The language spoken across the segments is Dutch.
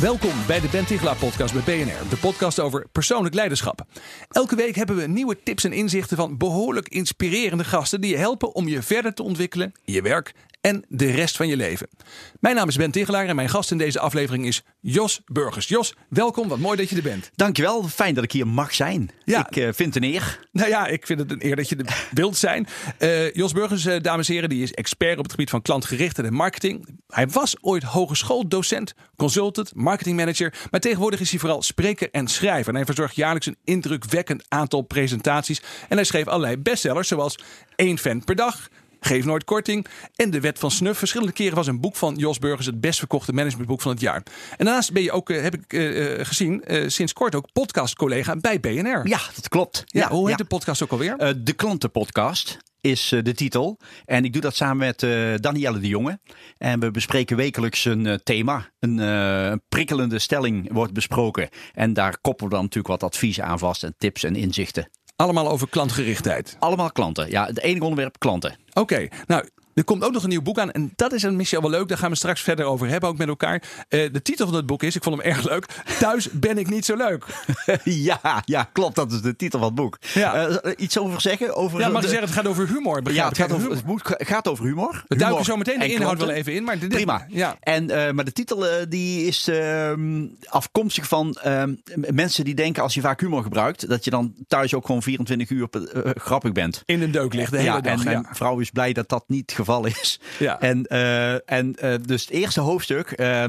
Welkom bij de Ben podcast bij BNR, de podcast over persoonlijk leiderschap. Elke week hebben we nieuwe tips en inzichten van behoorlijk inspirerende gasten die je helpen om je verder te ontwikkelen je werk en de rest van je leven. Mijn naam is Ben Tichelaar en mijn gast in deze aflevering is Jos Burgers. Jos, welkom, wat mooi dat je er bent. Dankjewel, fijn dat ik hier mag zijn. Ja. Ik uh, vind het een eer. Nou ja, ik vind het een eer dat je er wilt zijn. Uh, Jos Burgers, uh, dames en heren, die is expert op het gebied van klantgerichtheid en marketing. Hij was ooit hogeschooldocent, consultant, marketingmanager. Maar tegenwoordig is hij vooral spreker en schrijver. En hij verzorgt jaarlijks een indrukwekkend aantal presentaties. En hij schreef allerlei bestsellers, zoals één fan per dag... Geef nooit korting. En de wet van snuf. Verschillende keren was een boek van Jos Burgers het best verkochte managementboek van het jaar. En daarnaast ben je ook, heb ik uh, gezien, uh, sinds kort ook podcastcollega bij BNR. Ja, dat klopt. Ja, ja hoe heet ja. de podcast ook alweer? Uh, de Klantenpodcast is de titel. En ik doe dat samen met uh, Danielle de Jonge. En we bespreken wekelijks een uh, thema. Een uh, prikkelende stelling wordt besproken. En daar koppelen we dan natuurlijk wat adviezen aan vast en tips en inzichten. Allemaal over klantgerichtheid. Allemaal klanten. Ja, het enige onderwerp klanten. Oké, okay. nou. Er komt ook nog een nieuw boek aan. En dat is een misschien wel leuk. Daar gaan we straks verder over hebben, ook met elkaar. Uh, de titel van het boek is, ik vond hem erg leuk. Thuis ben ik niet zo leuk. ja, ja, klopt. Dat is de titel van het boek. Ja. Uh, iets over zeggen? Over ja, mag de... je zeggen, het gaat over humor. Ja, het, gaat over, het boek gaat over humor. We humor duiken zo meteen de inhoud wel even in. Maar dit, Prima. Ja. En, uh, maar de titel die is afkomstig van mensen die denken als je vaak humor gebruikt, dat je dan thuis ook gewoon 24 uur grappig bent. In een deuk ligt de hele ja, dag. En mijn vrouw is blij dat dat niet het geval is. Ja. En, uh, en uh, dus het eerste hoofdstuk uh,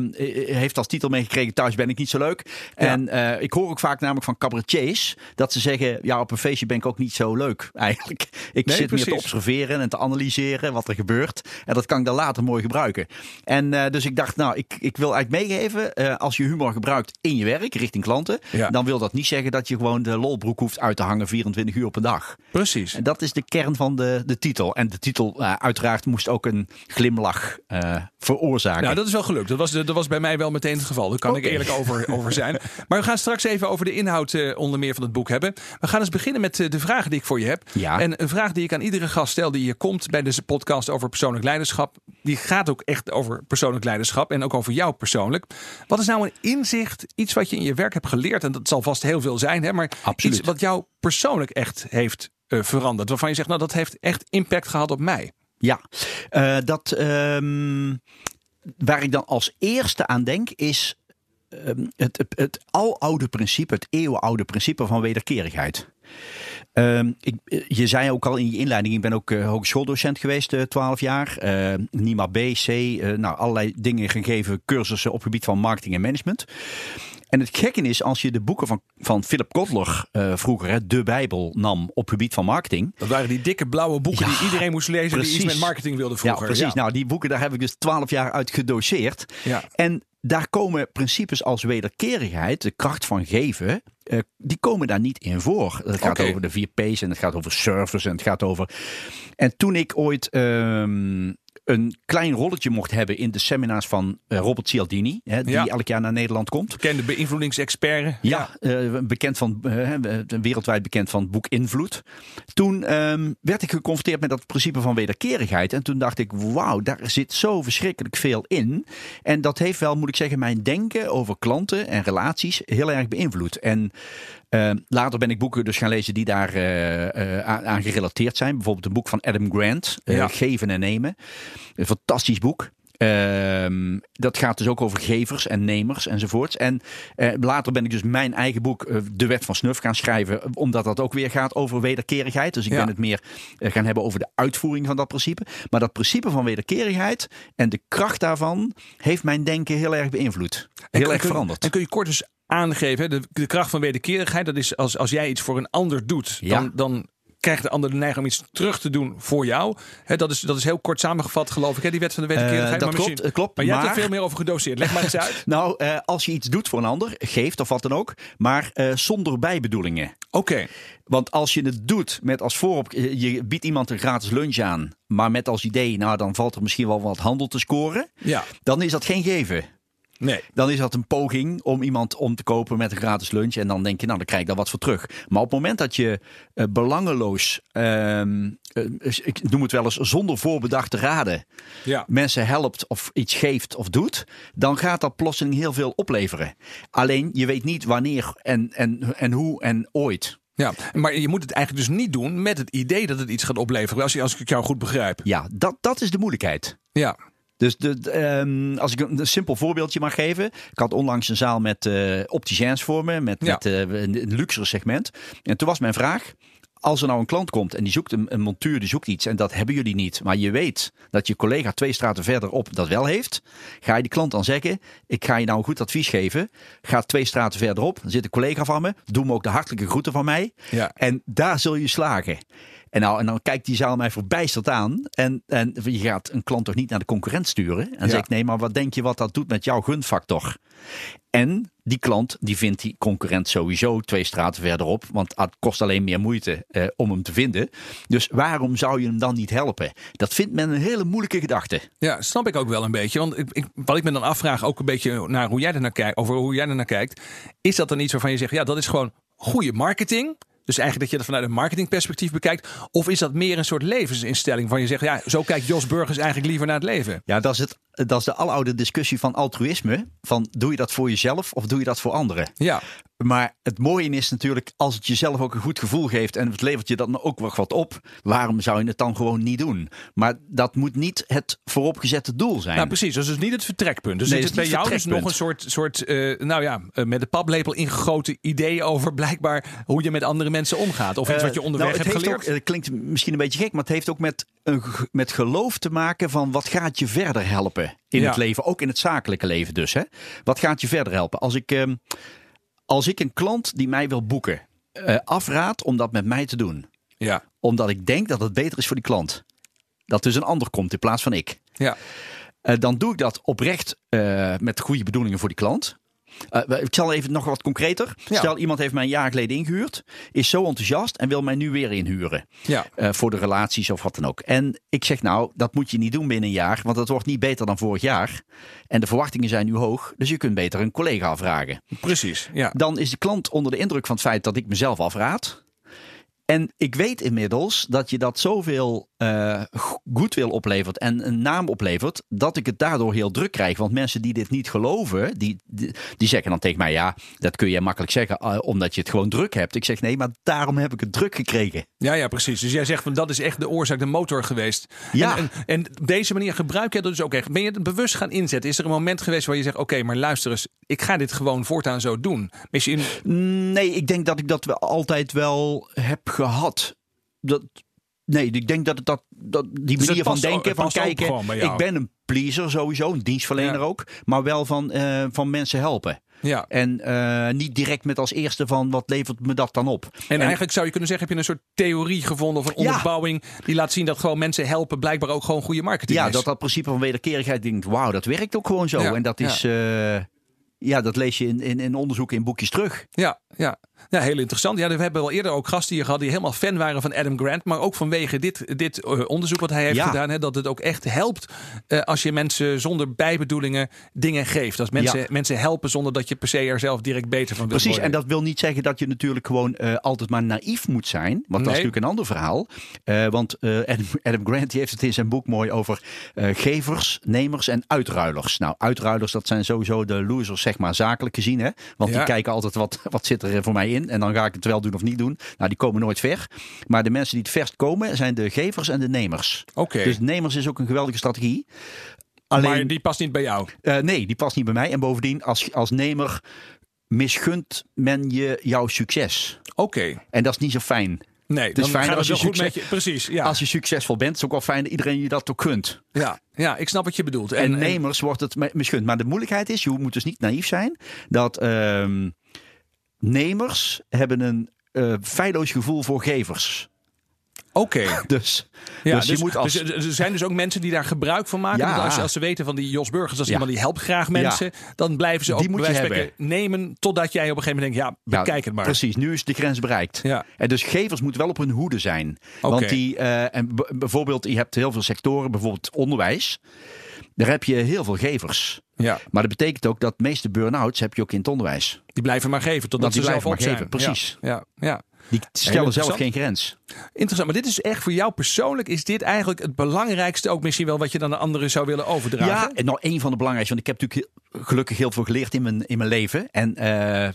heeft als titel meegekregen: Thuis ben ik niet zo leuk. Ja. En ik hoor ook vaak namelijk van cabaretiers dat ze zeggen: Ja, op een feestje ben ik ook niet zo leuk eigenlijk. Ik nee, zit precies. meer te observeren en te analyseren wat er gebeurt. En dat kan ik dan later mooi gebruiken. En dus ik dacht: Nou, ik, ik wil eigenlijk meegeven: als je humor gebruikt in je werk richting klanten, ja. dan wil dat niet zeggen dat je gewoon de lolbroek hoeft uit te hangen 24 uur op een dag. Precies. En dat is de kern van de, de titel. En de titel, uiteraard, moest ook een glimlach uh, veroorzaken. Nou, dat is wel gelukt. Dat was, dat was bij mij wel meteen het geval. Daar kan okay. ik eerlijk over, over zijn. Maar we gaan straks even over de inhoud uh, onder meer van het boek hebben. We gaan eens beginnen met uh, de vragen die ik voor je heb. Ja. En een vraag die ik aan iedere gast stel die hier komt bij deze podcast over persoonlijk leiderschap. Die gaat ook echt over persoonlijk leiderschap en ook over jou persoonlijk. Wat is nou een inzicht, iets wat je in je werk hebt geleerd? En dat zal vast heel veel zijn, hè? maar Absoluut. iets wat jou persoonlijk echt heeft veranderd. Waarvan je zegt, nou dat heeft echt impact gehad op mij. Ja, uh, dat um, waar ik dan als eerste aan denk is um, het, het, aloude principe, het eeuwenoude principe van wederkerigheid. Um, ik, je zei ook al in je inleiding, ik ben ook uh, hogeschooldocent geweest, uh, 12 jaar. NIMA B, C, nou, allerlei dingen gegeven, cursussen op het gebied van marketing en management. En het gekke is, als je de boeken van, van Philip Kotler uh, vroeger, hè, de Bijbel, nam op gebied van marketing. Dat waren die dikke blauwe boeken ja, die iedereen moest lezen precies. die iets met marketing wilde vroeger. Ja, precies. Ja. Nou, die boeken, daar heb ik dus twaalf jaar uit gedoseerd. Ja. En daar komen principes als wederkerigheid, de kracht van geven, uh, die komen daar niet in voor. Het gaat okay. over de vier P's en het gaat over service en het gaat over... En toen ik ooit... Um, een klein rolletje mocht hebben in de seminars van uh, Robert Cialdini, hè, die ja. elk jaar naar Nederland komt. Bekende beïnvloedingsexpert. Ja, uh, bekend van, uh, wereldwijd bekend van het boek Invloed. Toen um, werd ik geconfronteerd met dat principe van wederkerigheid. En toen dacht ik, wauw, daar zit zo verschrikkelijk veel in. En dat heeft wel, moet ik zeggen, mijn denken over klanten en relaties heel erg beïnvloed. En uh, later ben ik boeken dus gaan lezen die daar uh, aan, aan, gerelateerd zijn. Bijvoorbeeld een boek van Adam Grant, ja. Geven en Nemen. Een fantastisch boek. Uh, dat gaat dus ook over gevers en nemers enzovoorts. En uh, later ben ik dus mijn eigen boek, uh, De Wet van Snuf, gaan schrijven. Omdat dat ook weer gaat over wederkerigheid. Dus ik Ja. ben het meer eh, gaan hebben over de uitvoering van dat principe. Maar dat principe van wederkerigheid en de kracht daarvan heeft mijn denken heel erg beïnvloed. En Heel erg veranderd. En kun je kort eens aangeven, de, de kracht van wederkerigheid, dat is als, als jij iets voor een ander doet, Ja. dan, dan krijgt de ander de neiging om iets terug te doen voor jou. Hè, dat, is, dat is heel kort samengevat, geloof ik, hè, die wet van de wederkerigheid. Eh, dat maar klopt, het klopt, Maar jij hebt er maar- veel meer over gedoseerd. Leg maar eens uit. Nou, eh, als je iets doet voor een ander, geeft of wat dan ook, maar eh, zonder bijbedoelingen. Oké, Want als je het doet met als voorop, eh, je biedt iemand een gratis lunch aan, maar met als idee, nou dan valt er misschien wel wat handel te scoren, ja. dan is dat geen geven. Nee. Dan is dat een poging om iemand om te kopen met een gratis lunch. En dan denk je, nou, dan krijg ik daar wat voor terug. Maar op het moment dat je eh, belangeloos, ehm, eh, ik noem het wel eens zonder voorbedachte raden, Ja. mensen helpt of iets geeft of doet, dan gaat dat plotseling heel veel opleveren. Alleen je weet niet wanneer en, en, en hoe en ooit. ja, maar je moet het eigenlijk dus niet doen met het idee dat het iets gaat opleveren. Als, als ik jou goed begrijp. Ja, dat, dat is de moeilijkheid. Ja. Dus de, ehm, als ik een, een simpel voorbeeldje mag geven. Ik had onlangs een zaal met eh opticiens voor me, met, Ja. met eh, een, een luxere segment. En toen was mijn vraag. Als er nou een klant komt en die zoekt een, een montuur, die zoekt iets en dat hebben jullie niet. Maar je weet dat je collega twee straten verderop dat wel heeft. Ga je die klant dan zeggen, ik ga je nou een goed advies geven. Ga twee straten verderop, dan zit een collega van me. Doe me ook de hartelijke groeten van mij. Ja. En daar zul je slagen. En, nou, en dan kijkt die zaal mij verbijsterd aan. En, en je gaat een klant toch niet naar de concurrent sturen? En dan Ja. zeg ik, nee, maar wat denk je wat dat doet met jouw gunfactor? En die klant, die vindt die concurrent sowieso twee straten verderop. Want het kost alleen meer moeite eh, om hem te vinden. Dus waarom zou je hem dan niet helpen? Dat vindt men een hele moeilijke gedachte. Ja, snap ik ook wel een beetje. Want ik, ik, wat ik me dan afvraag, ook een beetje naar hoe jij er naar kijkt, over hoe jij er naar kijkt, is dat dan iets waarvan je zegt, ja, dat is gewoon goede marketing. Dus eigenlijk dat je dat vanuit een marketingperspectief bekijkt. Of is dat meer een soort levensinstelling van je zegt, ja, zo kijkt Jos Burgers eigenlijk liever naar het leven. Ja, dat is, het, dat is de aloude discussie van altruïsme. Van doe je dat voor jezelf of doe je dat voor anderen? Ja, Maar het mooie is natuurlijk, als het jezelf ook een goed gevoel geeft en het levert je dan ook nog wat op, waarom zou je het dan gewoon niet doen? Maar dat moet niet het vooropgezette doel zijn. nou precies. Dat is dus niet het vertrekpunt. Dus Nee, het is bij jou dus nog een soort, soort eh, nou ja, eh, met de paplepel ingegoten idee over blijkbaar hoe je met andere mensen omgaat. Of iets wat je Eh, onderweg nou, het hebt geleerd. Ook, het klinkt misschien een beetje gek, maar het heeft ook met, een, met geloof te maken van wat gaat je verder helpen in Ja. het leven. Ook in het zakelijke leven dus. Hè? Wat gaat je verder helpen? Als ik, ehm, als ik een klant die mij wil boeken eh, afraad om dat met mij te doen. ja, Omdat ik denk dat het beter is voor die klant. Dat dus een ander komt in plaats van ik. ja, Eh, dan doe ik dat oprecht eh, met goede bedoelingen voor die klant. Eh, ik zal even nog wat concreter. Ja. Stel, iemand heeft mij een jaar geleden ingehuurd, is zo enthousiast en wil mij nu weer inhuren. ja. eh, voor de relaties of wat dan ook. En ik zeg nou, dat moet je niet doen binnen een jaar, want het wordt niet beter dan vorig jaar. En de verwachtingen zijn nu hoog, dus je kunt beter een collega afvragen. Precies. Ja. Dan is de klant onder de indruk van het feit dat ik mezelf afraad. En ik weet inmiddels dat je dat zoveel eh goedwil oplevert en een naam oplevert, dat ik het daardoor heel druk krijg. Want mensen die dit niet geloven, die, die, die zeggen dan tegen mij, ja, dat kun je makkelijk zeggen, eh, omdat je het gewoon druk hebt. Ik zeg, nee, maar daarom heb ik het druk gekregen. Ja, ja, precies. Dus jij zegt van dat is echt de oorzaak, de motor geweest. Ja. En, en, deze manier gebruik je dat dus ook echt. Ben je het bewust gaan inzetten? Is er een moment geweest waar je zegt: Oké, maar luister eens, ik ga dit gewoon voortaan zo doen? Misschien. Nee, ik denk dat ik dat wel altijd wel heb gehad. Dat, nee, ik denk dat het dat, dat die Dus manier van denken, van kijken. Ik ben een pleaser sowieso, een dienstverlener Ja. ook. Maar wel van, eh, van mensen helpen. Ja. En eh, niet direct met als eerste van wat levert me dat dan op. En, eigenlijk zou je kunnen zeggen: heb je een soort theorie gevonden of een Ja. onderbouwing die laat zien dat gewoon mensen helpen, blijkbaar ook gewoon goede marketing Ja, is. dat dat principe van wederkerigheid denkt, wauw, dat werkt ook gewoon zo. Ja, En dat is, eh, ja, dat lees je in, in, in onderzoek in boekjes terug. Ja, ja. Ja, heel interessant. Ja, we hebben wel eerder ook gasten hier gehad die helemaal fan waren van Adam Grant. Maar ook vanwege dit, dit eh, onderzoek wat hij heeft Ja. gedaan. Hè, dat het ook echt helpt eh, als je mensen zonder bijbedoelingen dingen geeft. Als mensen, Ja. mensen helpen zonder dat je per se er zelf direct beter van wilt Precies, en dat wil niet zeggen dat je natuurlijk gewoon eh, altijd maar naïef moet zijn. Want dat is natuurlijk een ander verhaal. Want Adam, Adam Grant die heeft het in zijn boek mooi over gevers, nemers en uitruilers. Nou, uitruilers, dat zijn sowieso de losers, zeg maar, zakelijk gezien. Hè? Want Ja. die kijken altijd wat, wat zit er voor mij in. En dan ga ik het wel doen of niet doen. Nou, die komen nooit ver. Maar de mensen die het verst komen, zijn de gevers en de nemers. Oké, Dus nemers is ook een geweldige strategie. Alleen, maar die past niet bij jou. eh, nee, die past niet bij mij. En bovendien, als, als nemer misgunt men je jouw succes. Oké, En dat is niet zo fijn. nee, is dan fijn het als je wel goed succes- met je. Precies, ja. Als je succesvol bent, is het ook wel fijn dat iedereen je dat ook gunt. ja. Ja, ik snap wat je bedoelt. En, nemers wordt het misgund. Maar de moeilijkheid is, je moet dus niet naïef zijn, dat ehm, nemers hebben een eh feilloos gevoel voor gevers. Oké. Dus, Ja, dus, je moet als... dus er zijn dus ook mensen die daar gebruik van maken. Ja. Als, ze- als ze weten van die Jos Burgers, als Ja. iemand die helpt graag mensen, dan blijven ze ook Die moet spreken nemen totdat jij op een gegeven moment denkt, ja, Ja, bekijk het maar. Precies, nu is de grens bereikt. Ja. En dus gevers moeten wel op hun hoede zijn. Want die, eh, en bijvoorbeeld, je hebt heel veel sectoren, bijvoorbeeld onderwijs. Daar heb je heel veel gevers. Ja, Maar dat betekent ook dat de meeste burn-outs heb je ook in het onderwijs. die blijven maar geven totdat ze die zelf maar zijn. geven, precies. Ja, ja, ja. Die stellen zelf geen grens. Interessant, maar dit is echt voor jou persoonlijk, is dit eigenlijk het belangrijkste ook misschien wel wat je dan aan anderen zou willen overdragen? Ja, en nog een van de belangrijkste. Want ik heb natuurlijk heel- gelukkig heel veel geleerd in mijn, in mijn leven. En eh,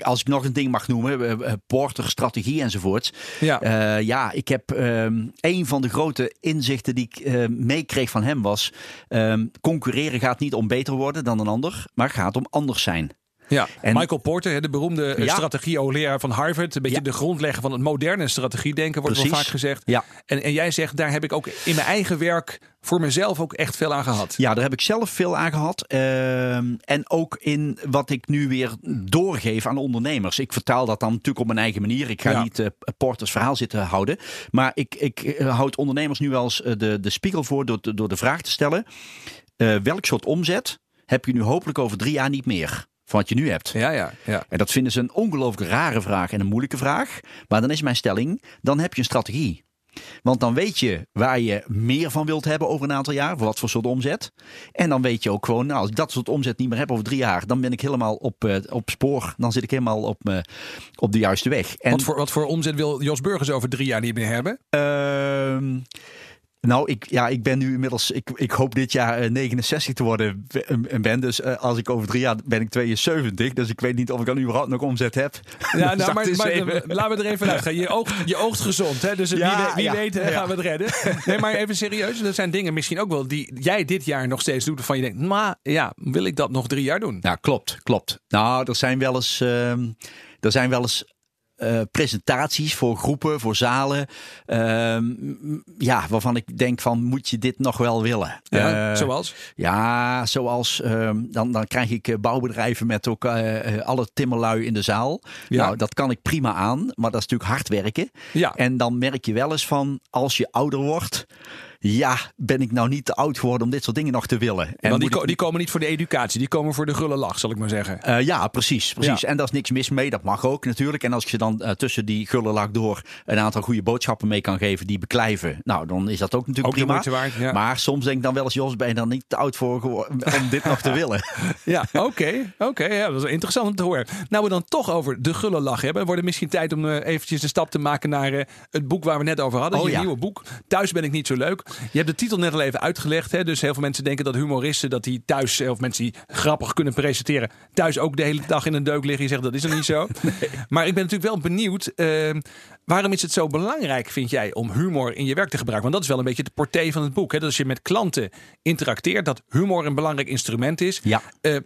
als ik nog een ding mag noemen, eh, eh, Porter, strategie enzovoort. Ja. Ja, ik heb ehm, een van de grote inzichten die ik meekreeg van hem was: ehm, concurreren gaat niet om beter worden dan een ander, maar gaat om anders zijn. Ja, En- Michael Porter, de beroemde eh, Ja. strategie-hoogleraar van Harvard. Een beetje Ja. de grondlegger van het moderne strategiedenken, wordt wel vaak gezegd. Ja. En, en jij zegt, daar heb ik ook in mijn eigen werk voor mezelf ook echt veel aan gehad. Ja, daar heb ik zelf veel aan gehad. Ehm, en ook in wat ik nu weer doorgeef aan ondernemers. Ik vertaal dat dan natuurlijk op mijn eigen manier. Ik ga Ja. niet eh Porters verhaal zitten houden. Maar ik, ik eh, houd ondernemers nu wel eens de, de spiegel voor door, door de vraag te stellen. welk soort omzet heb je nu hopelijk over drie jaar niet meer? Van wat je nu hebt. Ja, ja, ja. En dat vinden ze een ongelooflijk rare vraag en een moeilijke vraag. Maar dan is mijn stelling, dan heb je een strategie. Want dan weet je waar je meer van wilt hebben over een aantal jaar. Voor wat voor soort omzet. En dan weet je ook gewoon, nou, als ik dat soort omzet niet meer heb over drie jaar. Dan ben ik helemaal op, eh, op spoor. Dan zit ik helemaal op, me, op de juiste weg. En, Wat, voor, wat voor omzet wil Jos Burgers over drie jaar niet meer hebben? Ehm, nou, ik, ja, ik ben nu inmiddels, ik, ik hoop dit jaar eh, 69 te worden en ben. Dus eh, als ik over drie jaar ben ik 72. Dus ik weet niet of ik dan überhaupt nog omzet heb. Ja, Dus nou, dat maar, maar even- laten we er even uit gaan. Je oogt, je oogt gezond, hè? dus wie, Ja, wie ja, weet ja. gaan we het redden. Nee, maar even serieus. Er zijn dingen misschien ook wel die jij dit jaar nog steeds doet. Waarvan je denkt, maar ja, wil ik dat nog drie jaar doen? Ja, klopt, klopt. Nou, er zijn wel eens, ehm, er zijn wel eens eh, presentaties voor groepen, voor zalen. ehm, ja, waarvan ik denk van, moet je dit nog wel willen? Ja, Eh, zoals? Ja, zoals ehm, dan, dan krijg ik eh, bouwbedrijven met ook alle timmerlui in de zaal. Ja. Nou, dat kan ik prima aan, maar dat is natuurlijk hard werken. Ja. En dan merk je wel eens van, als je ouder wordt, ja, ben ik nou niet te oud geworden om dit soort dingen nog te willen? En Want die, ik- die komen niet voor de educatie, die komen voor de gulle lach, zal ik maar zeggen. eh, ja, precies. precies. Ja. En daar is niks mis mee. Dat mag ook natuurlijk. En als ik ze dan eh, tussen die gullelak door een aantal goede boodschappen mee kan geven die beklijven. Nou, dan is dat ook natuurlijk Ook prima. moeite waard, ja. Maar soms denk ik dan wel eens, Jos, ben je dan niet te oud voor geworden om dit nog te willen? Ja, oké. Oké, ja, dat is interessant om te horen. Nou, we dan toch over de gulle lach hebben. Wordt het misschien tijd om eh, eventjes de stap te maken naar het boek waar we net over hadden. Oh, je ja. nieuwe boek. Thuis ben ik niet zo leuk. Je hebt de titel net al even uitgelegd. Hè? Dus heel veel mensen denken dat humoristen, dat die thuis, of mensen die grappig kunnen presenteren, thuis ook de hele dag in een deuk liggen. Je zegt dat is er niet zo. Maar ik ben natuurlijk wel benieuwd. eh, waarom is het zo belangrijk, vind jij, om humor in je werk te gebruiken? Want dat is wel een beetje de portée van het boek. Hè? Dat als je met klanten interacteert, dat humor een belangrijk instrument is. Ja. Eh,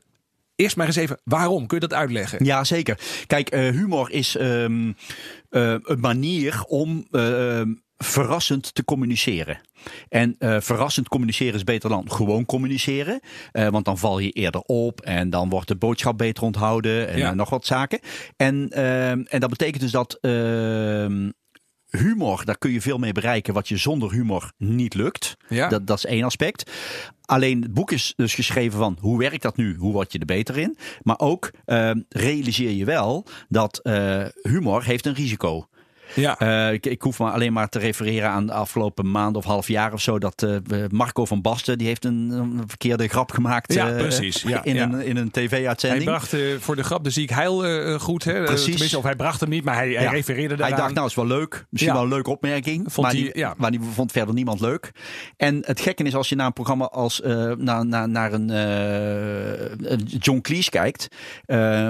eerst maar eens even, waarom? Kun je dat uitleggen? Ja, zeker. Kijk, eh, humor is ehm, eh, een manier om ehm, verrassend te communiceren. En eh, verrassend communiceren is beter dan gewoon communiceren. Eh, want dan val je eerder op en dan wordt de boodschap beter onthouden en Ja. eh, nog wat zaken. En, ehm, en dat betekent dus dat ehm, humor, daar kun je veel mee bereiken wat je zonder humor niet lukt. Ja. Dat, dat is één aspect. Alleen het boek is dus geschreven van hoe werkt dat nu? Hoe word je er beter in? Maar ook ehm, realiseer je wel dat humor heeft een risico. Ja. Eh, ik, ik hoef maar alleen maar te refereren aan de afgelopen maand of half jaar of zo. Dat eh, Marco van Basten, die heeft een, een verkeerde grap gemaakt. Ja, eh, precies. Ja, in, ja. Een, in een hij tv-uitzending. bracht eh, voor de grap de ziek heil goed. Hè? Precies. of hij bracht hem niet, maar hij, hij refereerde Hij daaraan. dacht, nou is wel leuk. Misschien wel een leuke opmerking. Vond maar, hij- die, ja. maar die vond verder niemand leuk. En het gekke is als je naar een programma als naar, naar, naar een John Cleese kijkt.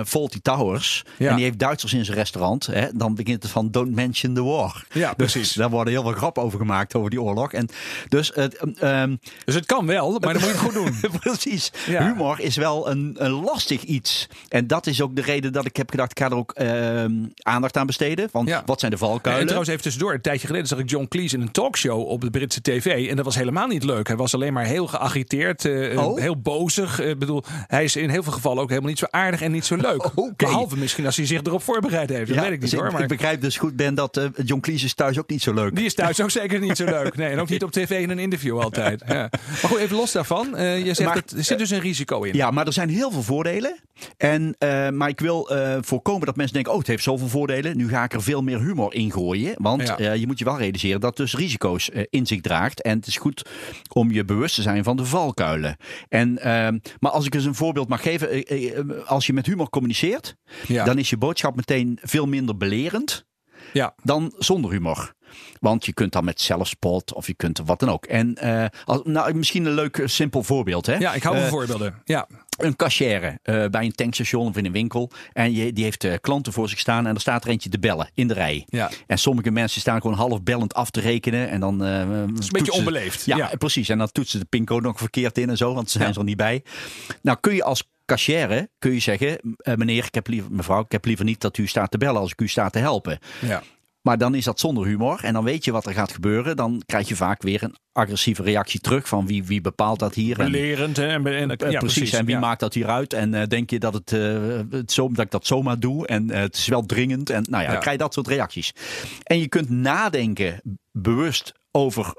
Faulty Towers. En die heeft Duitsers in zijn restaurant. Hè, dan begint het van don't mention the war. Ja, Dus precies. daar worden heel veel grappen over gemaakt over die oorlog. En dus het, ehm, Dus het kan wel, maar dan moet je het goed doen. Precies. Ja. Humor is wel een, een lastig iets. En dat is ook de reden dat ik heb gedacht, ik ga er ook ehm, aandacht aan besteden. Ja. wat zijn de En valkuilen? trouwens even tussendoor, een tijdje geleden zag ik John Cleese in een talkshow op de Britse tv. En dat was helemaal niet leuk. Hij was alleen maar heel geagiteerd, eh, Oh. heel bozig. Eh, Ik bedoel, hij is in heel veel gevallen ook helemaal niet zo aardig en niet zo leuk. Behalve misschien als hij zich erop voorbereid heeft. Dat weet ik niet dus hoor. Maar... ik begrijp dus goed, Ben, dat eh, John Cleese is thuis ook niet zo leuk. Die is thuis ook zeker niet zo leuk. Nee, en ook niet op tv in een interview altijd. Ja. Maar goed, even los daarvan. Eh, je zegt Maar- dat er zit dus een risico in. Ja, maar er zijn heel veel voordelen. En, eh, maar ik wil voorkomen dat mensen denken: oh, het heeft zoveel voordelen. Nu ga ik er veel meer humor in gooien. Want Ja. je moet je wel realiseren dat het dus risico's in zich draagt. En het is goed om je bewust te zijn van de valkuilen. En, eh, maar als ik eens een voorbeeld mag geven: als je met humor communiceert, Ja. dan is je boodschap meteen veel minder belerend Ja. dan zonder humor. Want je kunt dan met zelfspot of je kunt wat dan ook. En eh, als, nou, misschien een leuk eh, simpel voorbeeld. Hè? ja, ik hou van Eh, voorbeelden. Ja. een cashier bij een tankstation of in een winkel. En je, die heeft klanten voor zich staan en er staat er eentje te bellen in de rij. Ja. En sommige mensen staan gewoon half bellend af te rekenen. En dan, Dat is een beetje onbeleefd. Ja, Ja. precies. En dan toetsen de pincode nog verkeerd in en zo, want ze zijn Ja. er niet bij. Nou kun je als cashier kun je zeggen, eh, meneer, ik heb liever, mevrouw, ik heb liever niet dat u staat te bellen als ik u sta te helpen. ja. Maar dan is dat zonder humor. En dan weet je wat er gaat gebeuren. Dan krijg je vaak weer een agressieve reactie terug van wie, wie bepaalt dat hier. En- Belerend. En, en, ja, precies. En wie ja. maakt dat hieruit? En eh, denk je dat, het, eh, het zo, dat ik dat zomaar doe? En het is wel dringend. En nou ja, Ja. dan krijg je dat soort reacties. En je kunt nadenken bewust over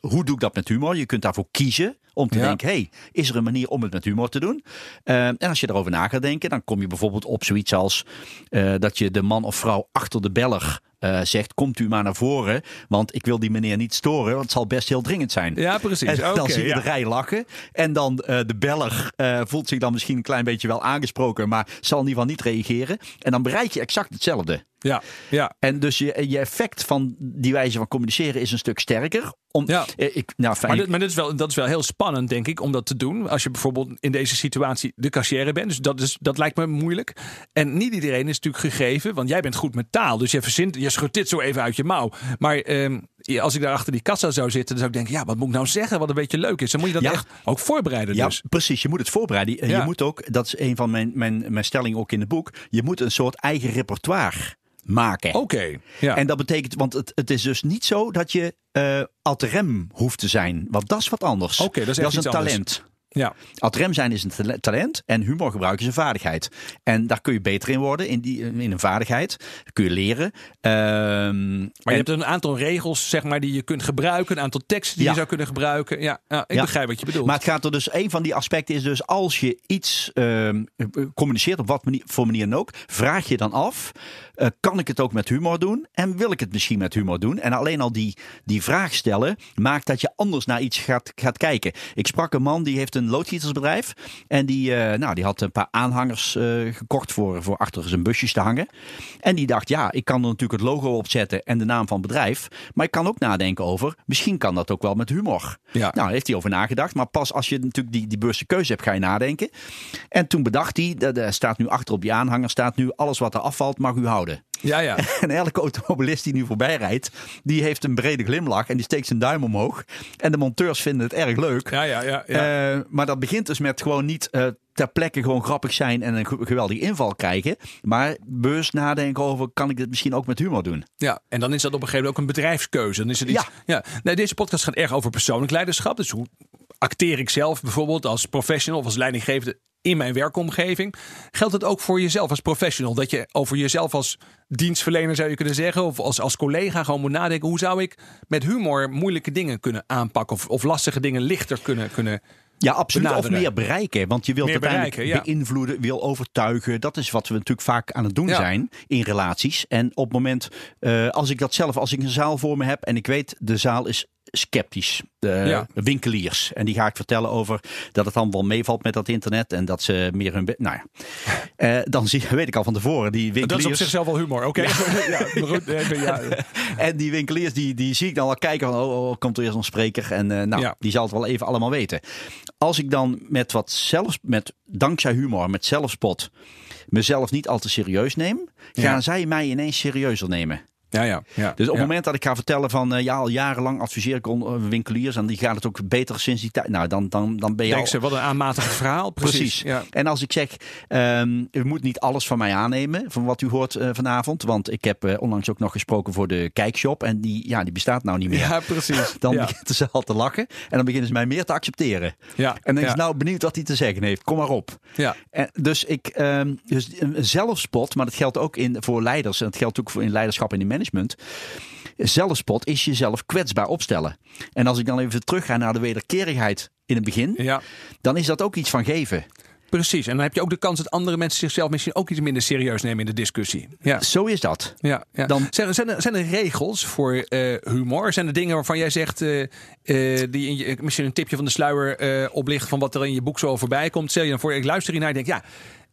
hoe doe ik dat met humor. Je kunt daarvoor kiezen om te Ja. denken, hey, is er een manier om het met humor te doen? Eh, en als je erover na gaat denken, dan kom je bijvoorbeeld op zoiets als eh, dat je de man of vrouw achter de beller eh, zegt, komt u maar naar voren, want ik wil die meneer niet storen, want het zal best heel dringend zijn. Ja, precies. En dan Oké, zie je ja. de rij lachen. En dan de beller voelt zich dan misschien een klein beetje wel aangesproken, maar zal in ieder geval niet reageren. En dan bereik je exact hetzelfde. Ja, ja. En dus je, je effect van die wijze van communiceren is een stuk sterker. Om, Ja. eh, ik, nou, fijn, Maar, dit, maar dit is wel, dat is wel heel spannend, denk ik, om dat te doen. Als je bijvoorbeeld in deze situatie de cashier bent. Dus dat, is, dat lijkt me moeilijk. En niet iedereen is natuurlijk gegeven, want jij bent goed met taal. Dus je verzint, je schudt dit zo even uit je mouw. Maar ehm, als ik daar achter die kassa zou zitten, dan zou ik denken, ja, wat moet ik nou zeggen wat een beetje leuk is? Dan moet je dat Ja. echt ook voorbereiden Ja, dus. precies. Je moet het voorbereiden. Je Ja. moet ook, dat is een van mijn, mijn, mijn stellingen ook in het boek. Je moet een soort eigen repertoire maken. Oké, ja. En dat betekent, want het, het is dus niet zo dat je eh ad rem hoeft te zijn. Want dat is wat anders. Oké, dat is echt een iets anders. talent. Ja. Ad rem zijn is een tale- talent en humor gebruiken is een vaardigheid. En daar kun je beter in worden, in, die, in een vaardigheid. Dat kun je leren. Ehm, Maar en- je hebt een aantal regels, zeg maar, die je kunt gebruiken. Een aantal teksten die Ja. je zou kunnen gebruiken. Ja, ik Ja. begrijp wat je bedoelt. Maar het gaat er dus, een van die aspecten is dus als je iets ehm, communiceert op wat manier, voor manier dan ook, vraag je dan af, eh, kan ik het ook met humor doen? En wil ik het misschien met humor doen? En alleen al die, die vraag stellen maakt dat je anders naar iets gaat, gaat kijken. Ik sprak een man die heeft een loodgietersbedrijf en die, eh, nou, die had een paar aanhangers eh, gekocht voor, voor achter zijn busjes te hangen. En die dacht, ja, ik kan er natuurlijk het logo op zetten en de naam van het bedrijf, maar ik kan ook nadenken over, misschien kan dat ook wel met humor. Ja. Nou, daar heeft hij over nagedacht. Maar pas als je natuurlijk die, die bewuste keuze hebt, ga je nadenken. En toen bedacht hij, dat er staat nu achter op die aanhanger, staat nu alles wat er afvalt mag u houden. Ja, ja. En elke automobilist die nu voorbij rijdt, die heeft een brede glimlach en die steekt zijn duim omhoog. En de monteurs vinden het erg leuk. Ja, ja, ja. ja. Eh, maar dat begint dus met gewoon niet eh, ter plekke gewoon grappig zijn en een ge- geweldige inval krijgen. Maar bewust nadenken over, kan ik dit misschien ook met humor doen? Ja, en dan is dat op een gegeven moment ook een bedrijfskeuze. Dan is het iets, ja. Nee, deze podcast gaat erg over persoonlijk leiderschap. Dus hoe acteer ik zelf bijvoorbeeld als professional of als leidinggevende in mijn werkomgeving? Geldt het ook voor jezelf als professional? Dat je over jezelf als dienstverlener zou je kunnen zeggen, of als, als collega gewoon moet nadenken: hoe zou ik met humor moeilijke dingen kunnen aanpakken of, of lastige dingen lichter kunnen. kunnen Ja, absoluut. Of meer bereiken. Want je wilt Meer uiteindelijk ja. beïnvloeden, wil overtuigen. Dat is wat we natuurlijk vaak aan het doen Ja. zijn in relaties. En op het moment, eh, als ik dat zelf, als ik een zaal voor me heb en ik weet, de zaal is sceptisch. De Ja. winkeliers. En die ga ik vertellen over dat het allemaal meevalt met dat internet. En dat ze meer hun... Nou ja. Eh, dan zie, weet ik al van tevoren, die winkeliers... Dat is op zichzelf wel humor, oké? Ja. ja. En die winkeliers, die, die zie ik dan al kijken van, oh, oh komt er eerst een spreker. En eh, nou, die zal het wel even allemaal weten. Als ik dan met wat zelfs, met dankzij humor, met zelfspot, mezelf niet al te serieus neem, gaan zij mij ineens serieuzer nemen. Ja, ja, ja. Dus op het moment dat ik ga vertellen van, eh, ja, al jarenlang adviseer ik eh, winkeliers en die gaat het ook beter sinds die tijd. Nou, dan, dan, dan ben je Denk al... ze, wat een aanmatigend verhaal. Precies. En als ik zeg, ehm, u moet niet alles van mij aannemen, van wat u hoort eh, vanavond. Want ik heb onlangs ook nog gesproken voor de kijkshop. En die, ja, die bestaat nou niet meer. ja, precies. Dan beginnen ze al te lachen. En dan beginnen ze mij meer te accepteren. Ja. En dan is nou benieuwd wat hij te zeggen heeft. Kom maar op. Ja. En dus ik, ehm, dus een zelfspot, maar dat geldt ook in, voor leiders. En dat geldt ook voor in leiderschap en in management. Zelfspot is jezelf kwetsbaar opstellen. En als ik dan even terug ga naar de wederkerigheid in het begin, Ja, dan is dat ook iets van geven. precies. En dan heb je ook de kans dat andere mensen zichzelf misschien ook iets minder serieus nemen in de discussie. Ja. Zo is dat. Ja, ja. Dan- zijn, er, zijn, er, zijn er regels voor eh, humor? Zijn er dingen waarvan jij zegt, eh, eh, die in je, misschien een tipje van de sluier oplicht van wat er in je boek zo voorbij komt? Stel je dan voor, ik luister hiernaar en denk, ja,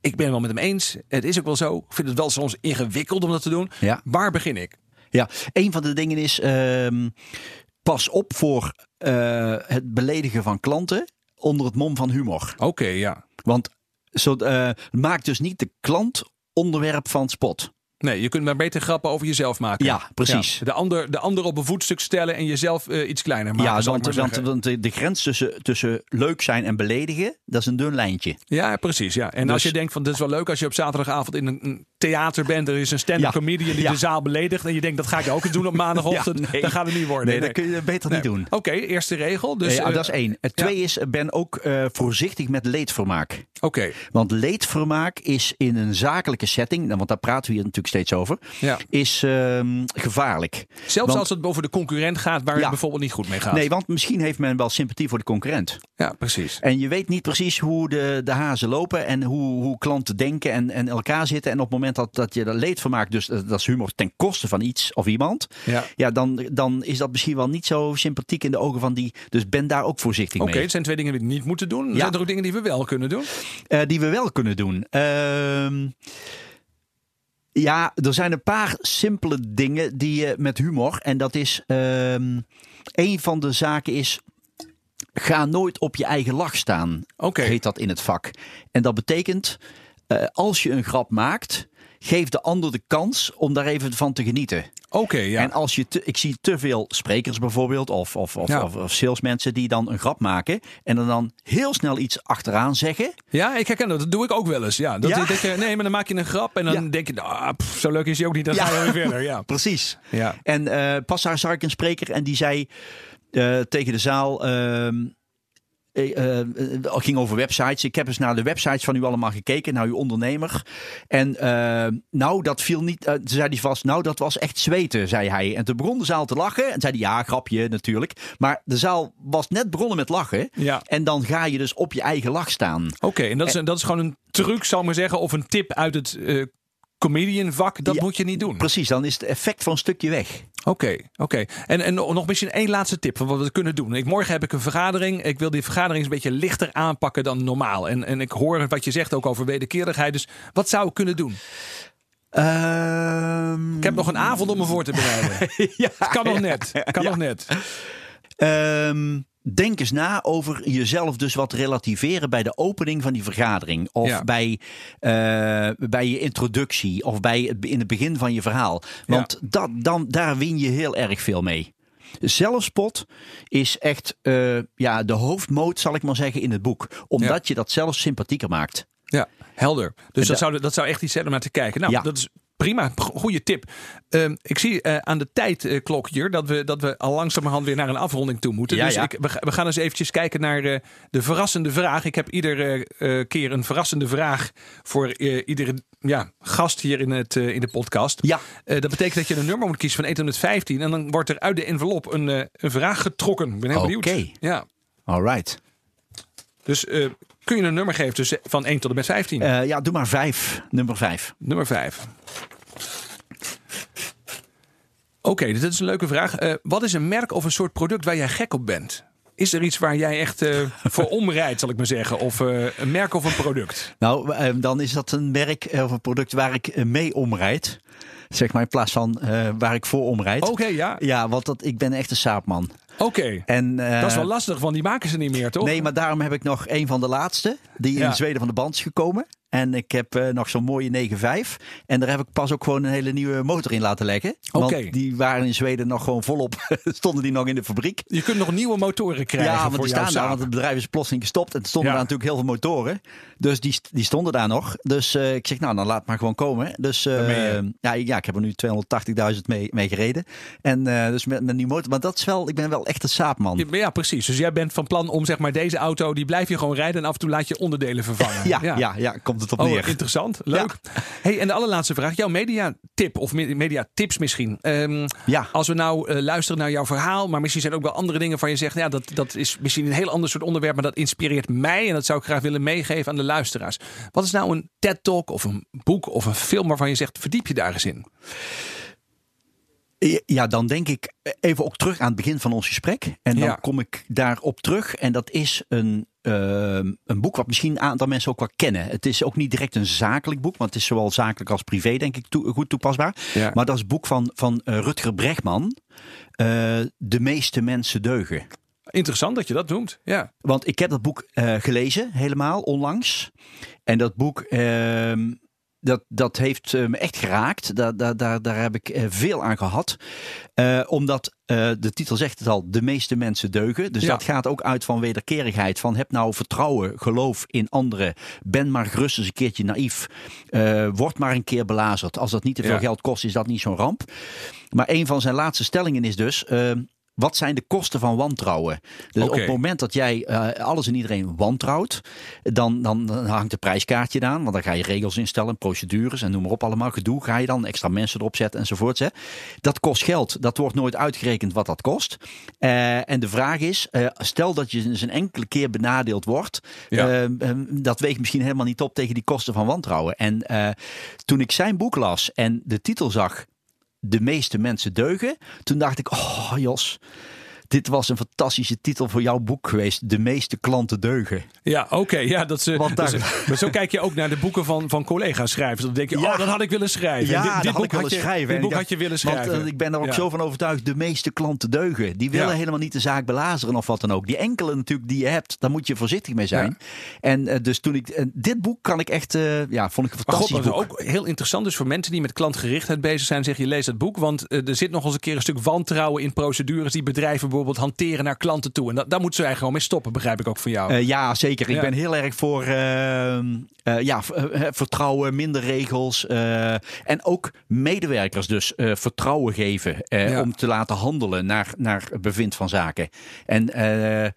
ik ben het wel met hem eens. Het is ook wel zo. Ik vind het wel soms ingewikkeld om dat te doen. Ja. Waar begin ik? Ja, een van de dingen is, ehm, pas op voor eh, het beledigen van klanten onder het mom van humor. Oké, ja. Want zo, eh, maak dus niet de klant onderwerp van spot. Nee, je kunt maar beter grappen over jezelf maken. Ja, precies. De, ander, de ander op een voetstuk stellen en jezelf eh, iets kleiner maken. ja, want, want, want de, grens tussen, tussen leuk zijn en beledigen, dat is een dun lijntje. Ja, precies. Ja. En als Dus- je denkt van dit is wel leuk als je op zaterdagavond in een, theater bent. Er is een stand-up Ja. comedian die Ja. de zaal beledigt. En je denkt dat ga ik ook eens doen op maandagochtend. Ja, nee. Dan gaat het niet worden. Nee, dat kun je beter niet doen. Oké, eerste regel. Dus, ja, eh, dat is één. Het twee is, ben ook eh, voorzichtig met leedvermaak. Oké, Want leedvermaak is in een zakelijke setting, nou, want daar praten we hier natuurlijk steeds over, ja. is ehm, gevaarlijk. Zelfs Want- als het over de concurrent gaat waar Ja. het bijvoorbeeld niet goed mee gaat. Nee, want misschien heeft men wel sympathie voor de concurrent. Ja, precies. En je weet niet precies hoe de, de hazen lopen en hoe, hoe klanten denken en, en elkaar zitten. En op het moment dat, dat je dat leedvermaak, dus eh, dat is humor ten koste van iets of iemand. Ja. Ja, dan, dan is dat misschien wel niet zo sympathiek in de ogen van die. Dus ben daar ook voorzichtig Oké, mee. het zijn twee dingen die we niet moeten doen. Ja. Zijn er ook dingen die we wel kunnen doen? Eh, die we wel kunnen doen. Ehm, ja, er zijn een paar simpele dingen die je met humor. En dat is. ehm een van de zaken is. Ga nooit op je eigen lach staan. Oké. Heet dat in het vak. En dat betekent. eh, als je een grap maakt. Geef de ander de kans om daar even van te genieten. Oké, ja. En als je te, ik zie te veel sprekers bijvoorbeeld, of, of, of, Ja. of, of salesmensen die dan een grap maken en er dan heel snel iets achteraan zeggen. Ja, ik herken dat. Dat doe ik ook wel eens. Ja, dat, Ja? dat je, nee, maar dan maak je een grap en dan Ja. denk je, ah, pff, zo leuk is hij ook niet. Dan weer verder. Ja. Precies. Ja. En eh, pas daar zag ik een spreker en die zei eh, tegen de zaal. ehm, het ging over websites. Ik heb eens naar de websites van u allemaal gekeken, naar uw ondernemer. En nou, dat viel niet. toen zei hij vast, nou, dat was echt zweten, zei hij. En toen begon de zaal te lachen. En zei hij, ja, grapje natuurlijk. Maar de zaal was net begonnen met lachen. Ja. En dan ga je dus op je eigen lach staan. Oké, en dat is, dat is gewoon een truc, zal ik maar zeggen, of een tip uit het comedian vak. Dat Ja, moet je niet doen. Precies, dan is het effect van een stukje weg. Oké, oké. En, en nog misschien één laatste tip van wat we kunnen doen. Ik, morgen heb ik een vergadering. Ik wil die vergadering een beetje lichter aanpakken dan normaal. En, en ik hoor wat je zegt ook over wederkerigheid. Dus wat zou ik kunnen doen? Ehm, Ik heb nog een avond om me voor te bereiden. ja, Kan nog net. Kan nog net. Ehm, denk eens na over jezelf dus wat relativeren bij de opening van die vergadering. Of Ja. bij, eh, bij je introductie. Of bij het, in het begin van je verhaal. Want dat, dan, daar win je heel erg veel mee. Zelfspot is echt eh, ja, de hoofdmoot, zal ik maar zeggen, in het boek. Omdat je dat zelfs sympathieker maakt. Ja, helder. Dus da- dat zou, dat zou echt iets zijn om naar te kijken. Nou, dat is prima. Goede tip. Ehm, ik zie eh, aan de tijdklok hier dat we, dat we al langzamerhand weer naar een afronding toe moeten. Ja, dus ja. Ik, we, ga- we gaan eens eventjes kijken naar eh, de verrassende vraag. Ik heb iedere eh, keer een verrassende vraag voor eh, iedere ja, gast hier in, het, eh, in de podcast. Ja. Eh, dat betekent dat je een nummer moet kiezen van 1 tot en met 15. En dan wordt er uit de envelop een, eh, een vraag getrokken. Ik ben heel Oké. benieuwd. Ja. All right. Dus eh, kun je een nummer geven tussen van 1 tot en met 15? Eh, ja, doe maar vijf. Nummer vijf. Nummer 5. Oké, dit is een leuke vraag. Eh, wat is een merk of een soort product waar jij gek op bent? Is er iets waar jij echt eh, voor omrijdt, zal ik maar zeggen? Of een merk of een product? Nou, eh, dan is dat een merk of een product waar ik mee omrijd. Zeg maar in plaats van waar ik voor omrijd. Oké, ja. Ja, want dat, ik ben echt een saapman. Oké. En, eh, Dat is wel lastig, want die maken ze niet meer, toch? Nee, maar daarom heb ik nog een van de laatste. Die Ja. in Zweden van de band is gekomen. En ik heb eh, nog zo'n mooie 9.5. En daar heb ik pas ook gewoon een hele nieuwe motor in laten leggen. Want die waren in Zweden nog gewoon volop. stonden die nog in de fabriek. Je kunt nog nieuwe motoren krijgen Ja, want voor die staan daar, want het bedrijf is plotseling gestopt. En er stonden Ja. daar natuurlijk heel veel motoren. Dus die, die stonden daar nog. Dus eh, ik zeg, nou, dan laat maar gewoon komen. Dus ja, ik- ja, ik heb er nu 280.000 mee, mee gereden. En dus met, met die motor. Maar dat is wel, ik ben wel echt een saapman. Ja, precies. Dus jij bent van plan om zeg maar deze auto, die blijf je gewoon rijden en af en toe laat je onderdelen vervangen. Ja, ja. Ja, komt komt het op Oh, neer. interessant. Leuk. Hey, en de allerlaatste vraag. Jouw mediatip of me- mediatips misschien. Ehm, Ja. Als we nou eh, luisteren naar jouw verhaal, maar misschien zijn er ook wel andere dingen van je zegt, ja, dat, dat is misschien een heel ander soort onderwerp, maar dat inspireert mij en dat zou ik graag willen meegeven aan de luisteraars. Wat is nou een TED-talk of een boek of een film waarvan je zegt, verdiep je daar eens in? Ja, dan denk ik even ook terug aan het begin van ons gesprek. En dan Ja. kom ik daarop terug. En dat is een, ehm, een boek wat misschien een aantal mensen ook wel kennen. Het is ook niet direct een zakelijk boek, want het is zowel zakelijk als privé, denk ik, goed toepasbaar. Ja. Maar dat is het boek van, van eh, Rutger Bregman. eh, de meeste mensen deugen. Interessant dat je dat noemt. Ja. Want ik heb dat boek eh, gelezen, helemaal onlangs. En dat boek, ehm, dat, dat heeft eh, me echt geraakt. Daar, daar, daar, daar heb ik eh, veel aan gehad. Eh, omdat de titel zegt het al, de meeste mensen deugen. Dus Ja. dat gaat ook uit van wederkerigheid. Van heb nou vertrouwen, geloof in anderen. Ben maar gerust eens een keertje naïef. Eh, word maar een keer belazerd. Als dat niet te veel Ja. geld kost, is dat niet zo'n ramp. Maar een van zijn laatste stellingen is dus... wat zijn de kosten van wantrouwen? Dus op het moment dat jij eh, alles en iedereen wantrouwt, dan, dan, dan hangt de prijskaartje aan. Want dan ga je regels instellen, procedures en noem maar op allemaal. Gedoe ga je dan, extra mensen erop zetten enzovoort. Hè. Dat kost geld. Dat wordt nooit uitgerekend wat dat kost. Eh, en de vraag is, eh, stel dat je eens een enkele keer benadeeld wordt. Ja. eh, eh, dat weegt misschien helemaal niet op tegen die kosten van wantrouwen. En toen ik zijn boek las en de titel zag de meeste mensen deugen. Toen dacht ik, oh Jos, dit was een fantastische titel voor jouw boek geweest. De meeste klanten deugen. Ja, oké. ja, dat ze, Want daar- dus- maar zo kijk je ook naar de boeken van, van collega-schrijvers. Dan denk je, Ja. oh, dat had ik willen schrijven. Ja, En dat had ik willen je, schrijven. Dit boek had je willen Want schrijven. eh, ik ben er ook Ja. zo van overtuigd, de meeste klanten deugen. Die willen Ja. helemaal niet de zaak belazeren of wat dan ook. Die enkele natuurlijk die je hebt, daar moet je voorzichtig mee zijn. En eh, dus toen ik, eh, dit boek kan ik echt, ja, vond ik een Maar god, fantastisch dat is boek. ook heel interessant. Dus voor mensen die met klantgerichtheid bezig zijn, zeg je lees dat boek. Want er zit nog eens een keer een stuk wantrouwen in procedures die bedrijven bijvoorbeeld hanteren naar klanten toe. En dat, daar moeten ze eigenlijk gewoon mee stoppen, begrijp ik ook van jou. Eh, ja, zeker. Ik Ja. ben heel erg voor eh, eh, ja, vertrouwen, minder regels. en ook medewerkers dus vertrouwen geven Ja. om te laten handelen naar, naar bevind van zaken. En, en,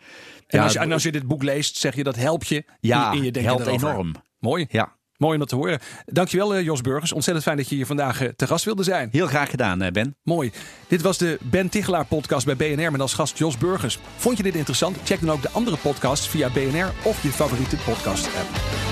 ja, als je, en als je dit boek leest, zeg je dat helpt je ja, in, in je denken helpt erover. enorm. Mooi. Ja, Mooi om dat te horen. Dankjewel eh, Jos Burgers. Ontzettend fijn dat je hier vandaag eh, te gast wilde zijn. heel graag gedaan, eh, Ben. Mooi. Dit was de Ben Tichelaar podcast bij BNR met als gast Jos Burgers. Vond je dit interessant? Check dan ook de andere podcasts via BNR of je favoriete podcast app.